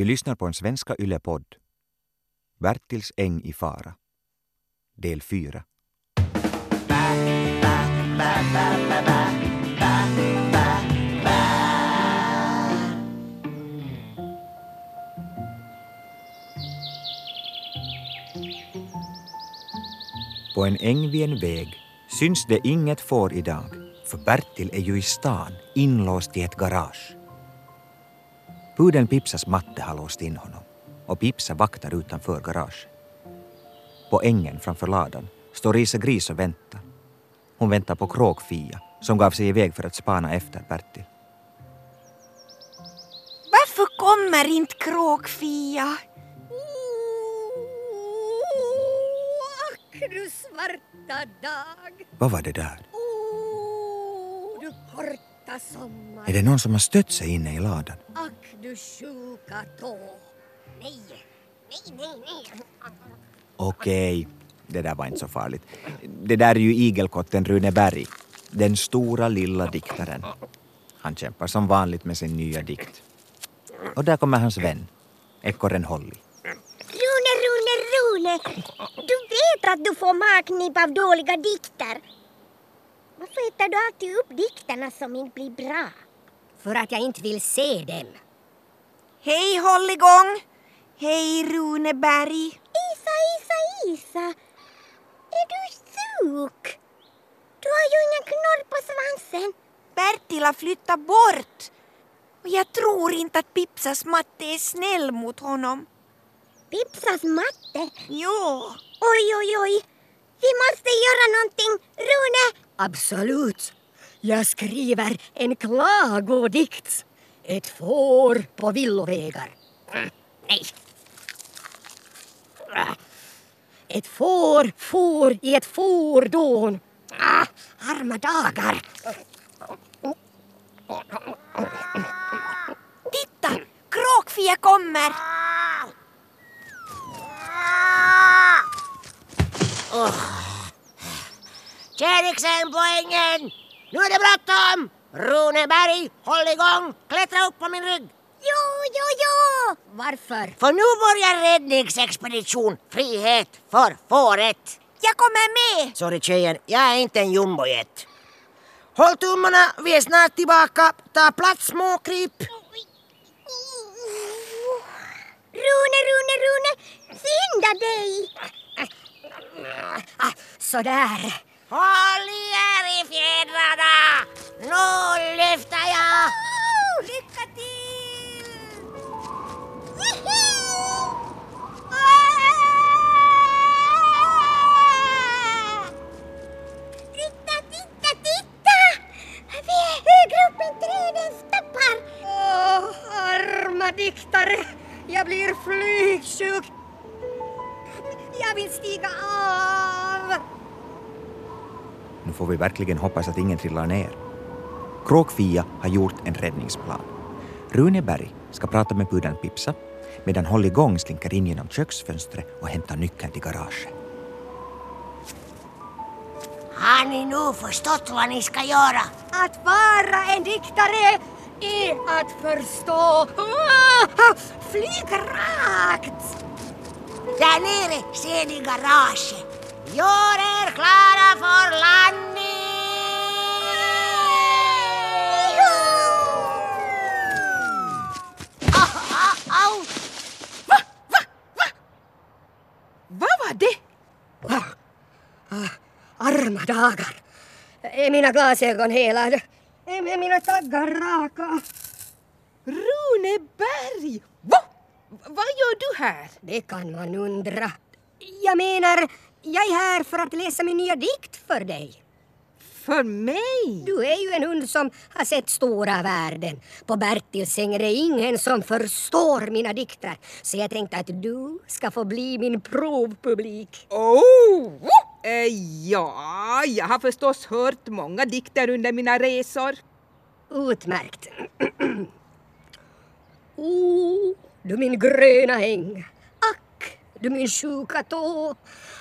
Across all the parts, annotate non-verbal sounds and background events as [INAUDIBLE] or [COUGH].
Du lyssnar på en svenska yllepodd. Bertils äng i fara. Del 4. På en äng vid en väg syns det inget får idag, för Bertil är ju i stan, inlåst i ett garage. Pudeln Pipsas matte har låst in honom och Pipsa vaktar utanför garaget. På ängen framför ladan står Isa Gris och väntar. Hon väntar på Kråkfia som gav sig iväg för att spana efter Bertil. Varför kommer inte Kråkfia? Ack du svarta dag! Vad var det där? Oh, du korta! Är det någon som har stött sig inne i ladan? Ack du sjuka tå! Nej, nej, nej, nej. Okej, det där var inte så farligt. Det där är ju igelkotten Rune Berg, den stora lilla diktaren. Han kämpar som vanligt med sin nya dikt. Och där kommer hans vän, ekorren Holly. Rune, Rune, Rune. Du vet att du får magknip av dåliga dikter. Varför hittar du alltid upp dikterna som inte blir bra? För att jag inte vill se dem. Hej Hålligång! Hej Runeberg! Isa, Isa, Isa. Är du sjuk? Du har ju ingen knorr på svansen. Bertil har flyttat bort. Och jag tror inte att Pipsas matte är snäll mot honom. Pipsas matte. Jo. Oj, oj, oj. Vi måste göra någonting. Rune, Absolut. Jag skriver en klagodikt. Ett får på villovägar. Nej. Ett får for i ett fordon. Ah, arma dagar. Titta! Kråkfia kommer! Ah. Käriksen på ängen! Nu är det bråttom! Runeberg, håll igång! Klättra upp på min rygg! jo, jo, jo. Varför? För nu börjar räddningsexpedition Frihet för fåret! Jag kommer med! Sorry tjejen, jag är inte en jumbojet. Håll tummarna, vi är snart tillbaka. Ta plats småkryp. Rune, Rune, Rune. Skynda dig. Ah, sådär. Håll i er i fjädrarna! Nu lyfter jag! Nu får vi verkligen hoppas att ingen trillar ner. Kråkfia har gjort en räddningsplan. Runeberg ska prata med pudeln Pipsa medan Hålligång slinker in genom köksfönstret och hämtar nyckeln till garaget. Har ni nu förstått vad ni ska göra? Att vara en diktare är att förstå. Flyg rakt! Där nere ser ni garaget. Gör er klara för landning! Au, au, au. Vad var det? Arma dagar. Är mina glasögon helade? Är mina taggar raka? Runeberg! Va? Vad gör du här? Det kan man undra. Jag menar, jag är här för att läsa min nya dikt för dig. För mig? Du är ju en hund som har sett stora världen. På Bertils säng är det ingen som förstår mina dikter. Så jag tänkte att du ska få bli min provpublik. Oh! Eh, ja, jag har förstås hört många dikter under mina resor. Utmärkt. [CLEARS THROAT] oh, du min gröna äng. Du min sjuka tå.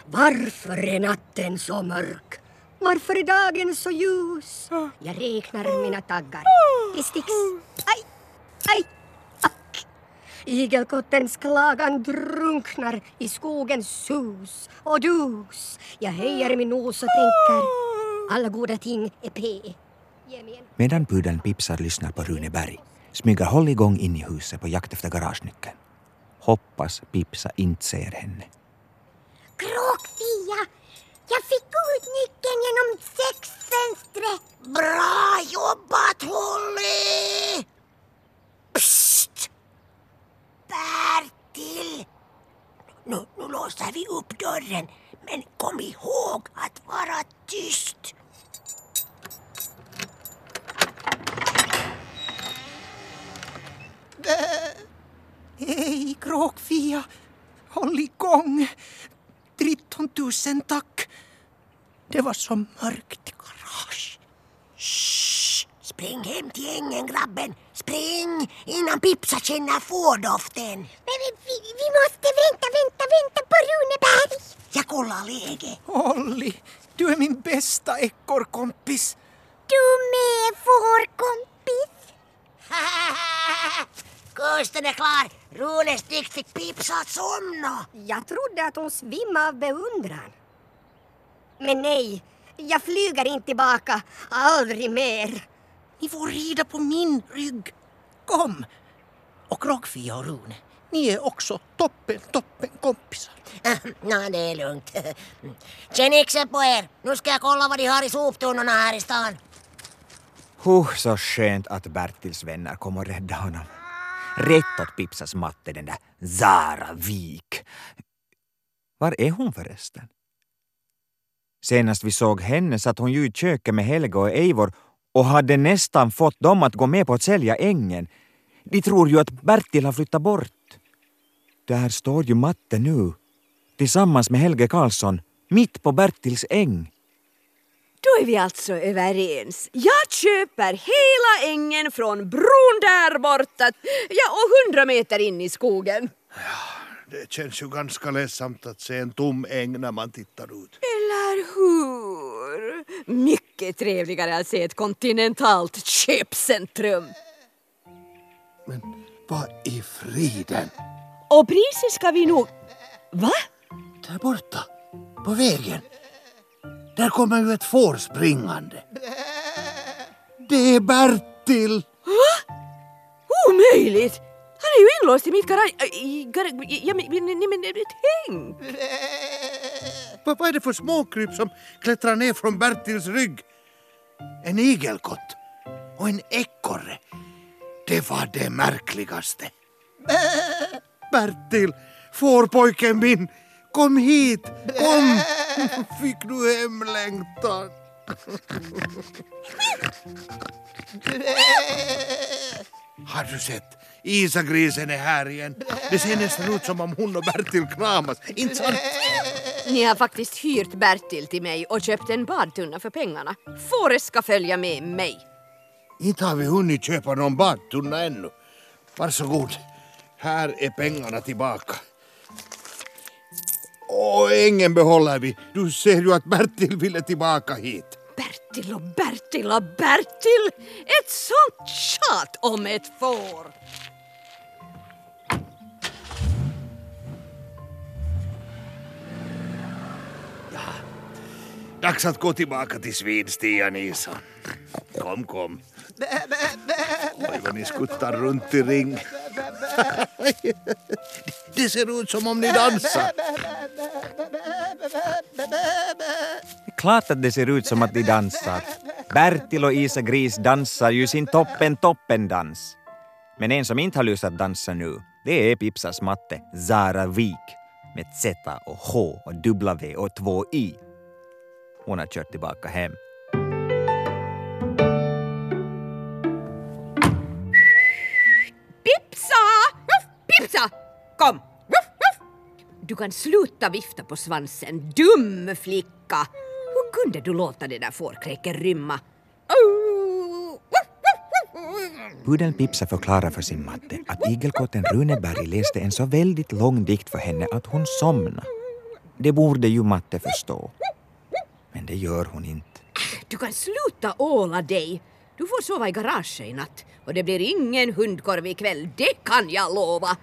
Varför är natten så mörk? Varför är dagen så ljus? Jag räknar mina taggar. Det sticks. Aj, aj, ack. Igelkottens klagan drunknar i skogens sus och dus. Jag höjer min nos och tänker, alla goda ting är P. Medan pudeln Pipsar lyssnar på Rune Berg smyger Holly igång in i huset på jakt efter garagenyckeln. Hoppas Pipsa inte ser henne. Kråkfia! Jag fick ut nyckeln genom sexfönstret. Bra jobbat Holly! Psst! Bertil! Nu, nu låser vi upp dörren, men kom ihåg att vara tyst. Hej, kråkfia. Håll igång. 13 000 tack. Det var så mörkt i garage. Shh! Spring hem till ängen grabben. Spring innan Pipsa känner fårdoften. Men vi, vi, vi måste vänta, vänta, vänta på Runeberg. Jag kollar läget. Holly, du är min bästa ekorrkompis. Du med vår kompis. [LAUGHS] Kusten är klar. Runes dikt fick Pipsa att somna. Jag trodde att hon svimmade av beundran. Men nej, jag flyger inte tillbaka. Aldrig mer. Ni får rida på min rygg. Kom! Och Kråkfia och Rune, ni är också toppen, toppen kompisar. Nå, det är lugnt. [LAUGHS] Känn yxen på er. Nu ska jag kolla vad de har i soptunnorna här i stan. Huh, så skönt att Bertils vänner kom och rädda honom. Rätt åt Pipsas matte, den där Zara Wik. Var är hon förresten? Senast vi såg henne satt hon ju i köket med Helga och Eivor och hade nästan fått dem att gå med på att sälja ängen. De tror ju att Bertil har flyttat bort. Där står ju matte nu, tillsammans med Helge Karlsson, mitt på Bertils äng. Är vi alltså överens. Jag köper hela ängen från bron där borta, ja och hundra meter in i skogen. Det känns ju ganska ledsamt att se en tom äng när man tittar ut. Eller hur? Mycket trevligare att se ett kontinentalt köpcentrum. Men vad i friden? Och priset ska vi nog... Va? Där borta, på vägen. Där kommer ju ett får springande. Det är Bertil! Omöjligt! Han är ju inlåst i mitt garage... äh, ja, men, men tänk! Vad vad är det för småkryp som klättrar ner från Bertils rygg? En igelkott och en ekorre. Det var det märkligaste. Bertil, fårpojken min, kom hit, kom! [LAUGHS] Fick du hemlängtan? [LAUGHS] Har du sett? Isagrisen är här igen. Det ser nästan ut som om hon och Bertil kramas. Inte sant? [LAUGHS] Ni har faktiskt hyrt Bertil till mig och köpt en badtunna för pengarna. Fåret ska följa med mig. Inte har vi hunnit köpa någon badtunna ännu. Varsågod. Här är pengarna tillbaka. Och ängen behåller vi. Du ser ju att Bertil ville tillbaka hit. Bertil och Bertil och Bertil! Ett sånt tjat om ett får! Dags att gå tillbaka till Svinstia, Nilsson. Kom, kom. Oj, vad ni skuttar runt i ring. [LAUGHS] Det ser ut som om ni dansar. Det är klart att det ser ut som att de dansar. Bertil och Isa Gris dansar ju sin toppen-toppen-dans. Men en som inte har lust att dansa nu, det är Pipsas matte Zara Wik med Z och H och W och två I. Hon har kört tillbaka hem. Kom! Du kan sluta vifta på svansen, dum flicka! Hur kunde du låta det där fårkräket rymma? Oh, ruff, ruff, ruff. Pudeln Pipsa förklarar för sin matte att igelkotten Runeberg läste en så väldigt lång dikt för henne att hon somnade. Det borde ju matte förstå. Men det gör hon inte. Du kan sluta åla dig. Du får sova i garaget i natt och det blir ingen hundkorv ikväll, det kan jag lova.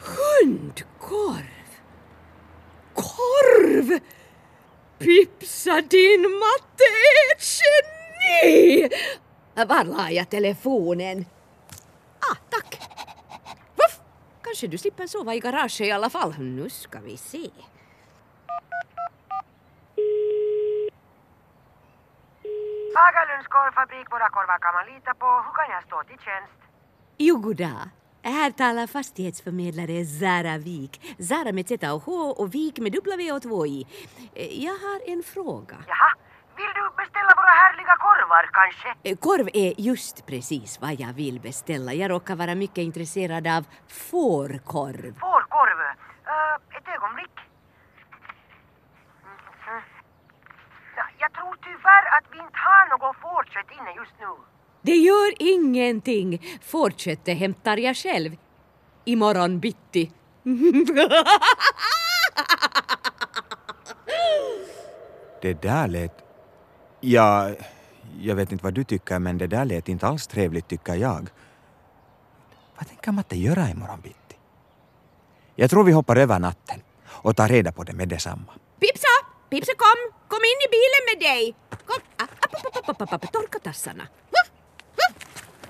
Hundkorv! Korv! Pipsa din matte är ett geni! Var la jag telefonen? Ah, tack. Voff! Kanske du slipper sova i garaget i alla fall. Nu ska vi se. Fagerlunds korvfabrik, våra korvar kan man lita på. Hur kan jag stå till tjänst? Jo, goddag. Här talar fastighetsförmedlare Zara Wik. Zara med Z och H och Wik med W och 2 i. Eh, Jag har en fråga. Jaha, vill du beställa våra härliga korvar kanske? Eh, Korv är just precis vad jag vill beställa. Jag råkar vara mycket intresserad av fårkorv. Fårkorv. Uh, ett ögonblick. Mhm. Ja, jag tror tyvärr att vi något fårkött inne just nu. Det gör ingenting. Fårköttet hämtar jag själv. Imorgon bitti. [LAUGHS] Det där lät... Ja, jag vet inte vad du tycker men det där lät inte alls trevligt tycker jag. Vad tänker Matte göra imorgon bitti? Jag tror vi hoppar över natten och tar reda på det med detsamma. Pipsa! Pipsa kom! Kom in i bilen med dig! Kom! Torka tassarna.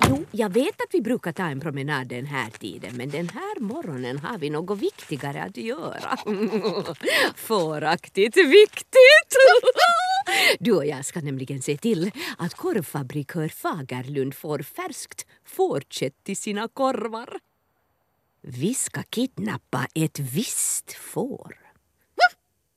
Jo, jag vet att vi brukar ta en promenad den här tiden men den här morgonen har vi något viktigare att göra. Fåraktigt viktigt! Du och jag ska nämligen se till att korvfabrikör Fagerlund får färskt fårkött till sina korvar. Vi ska kidnappa ett visst får.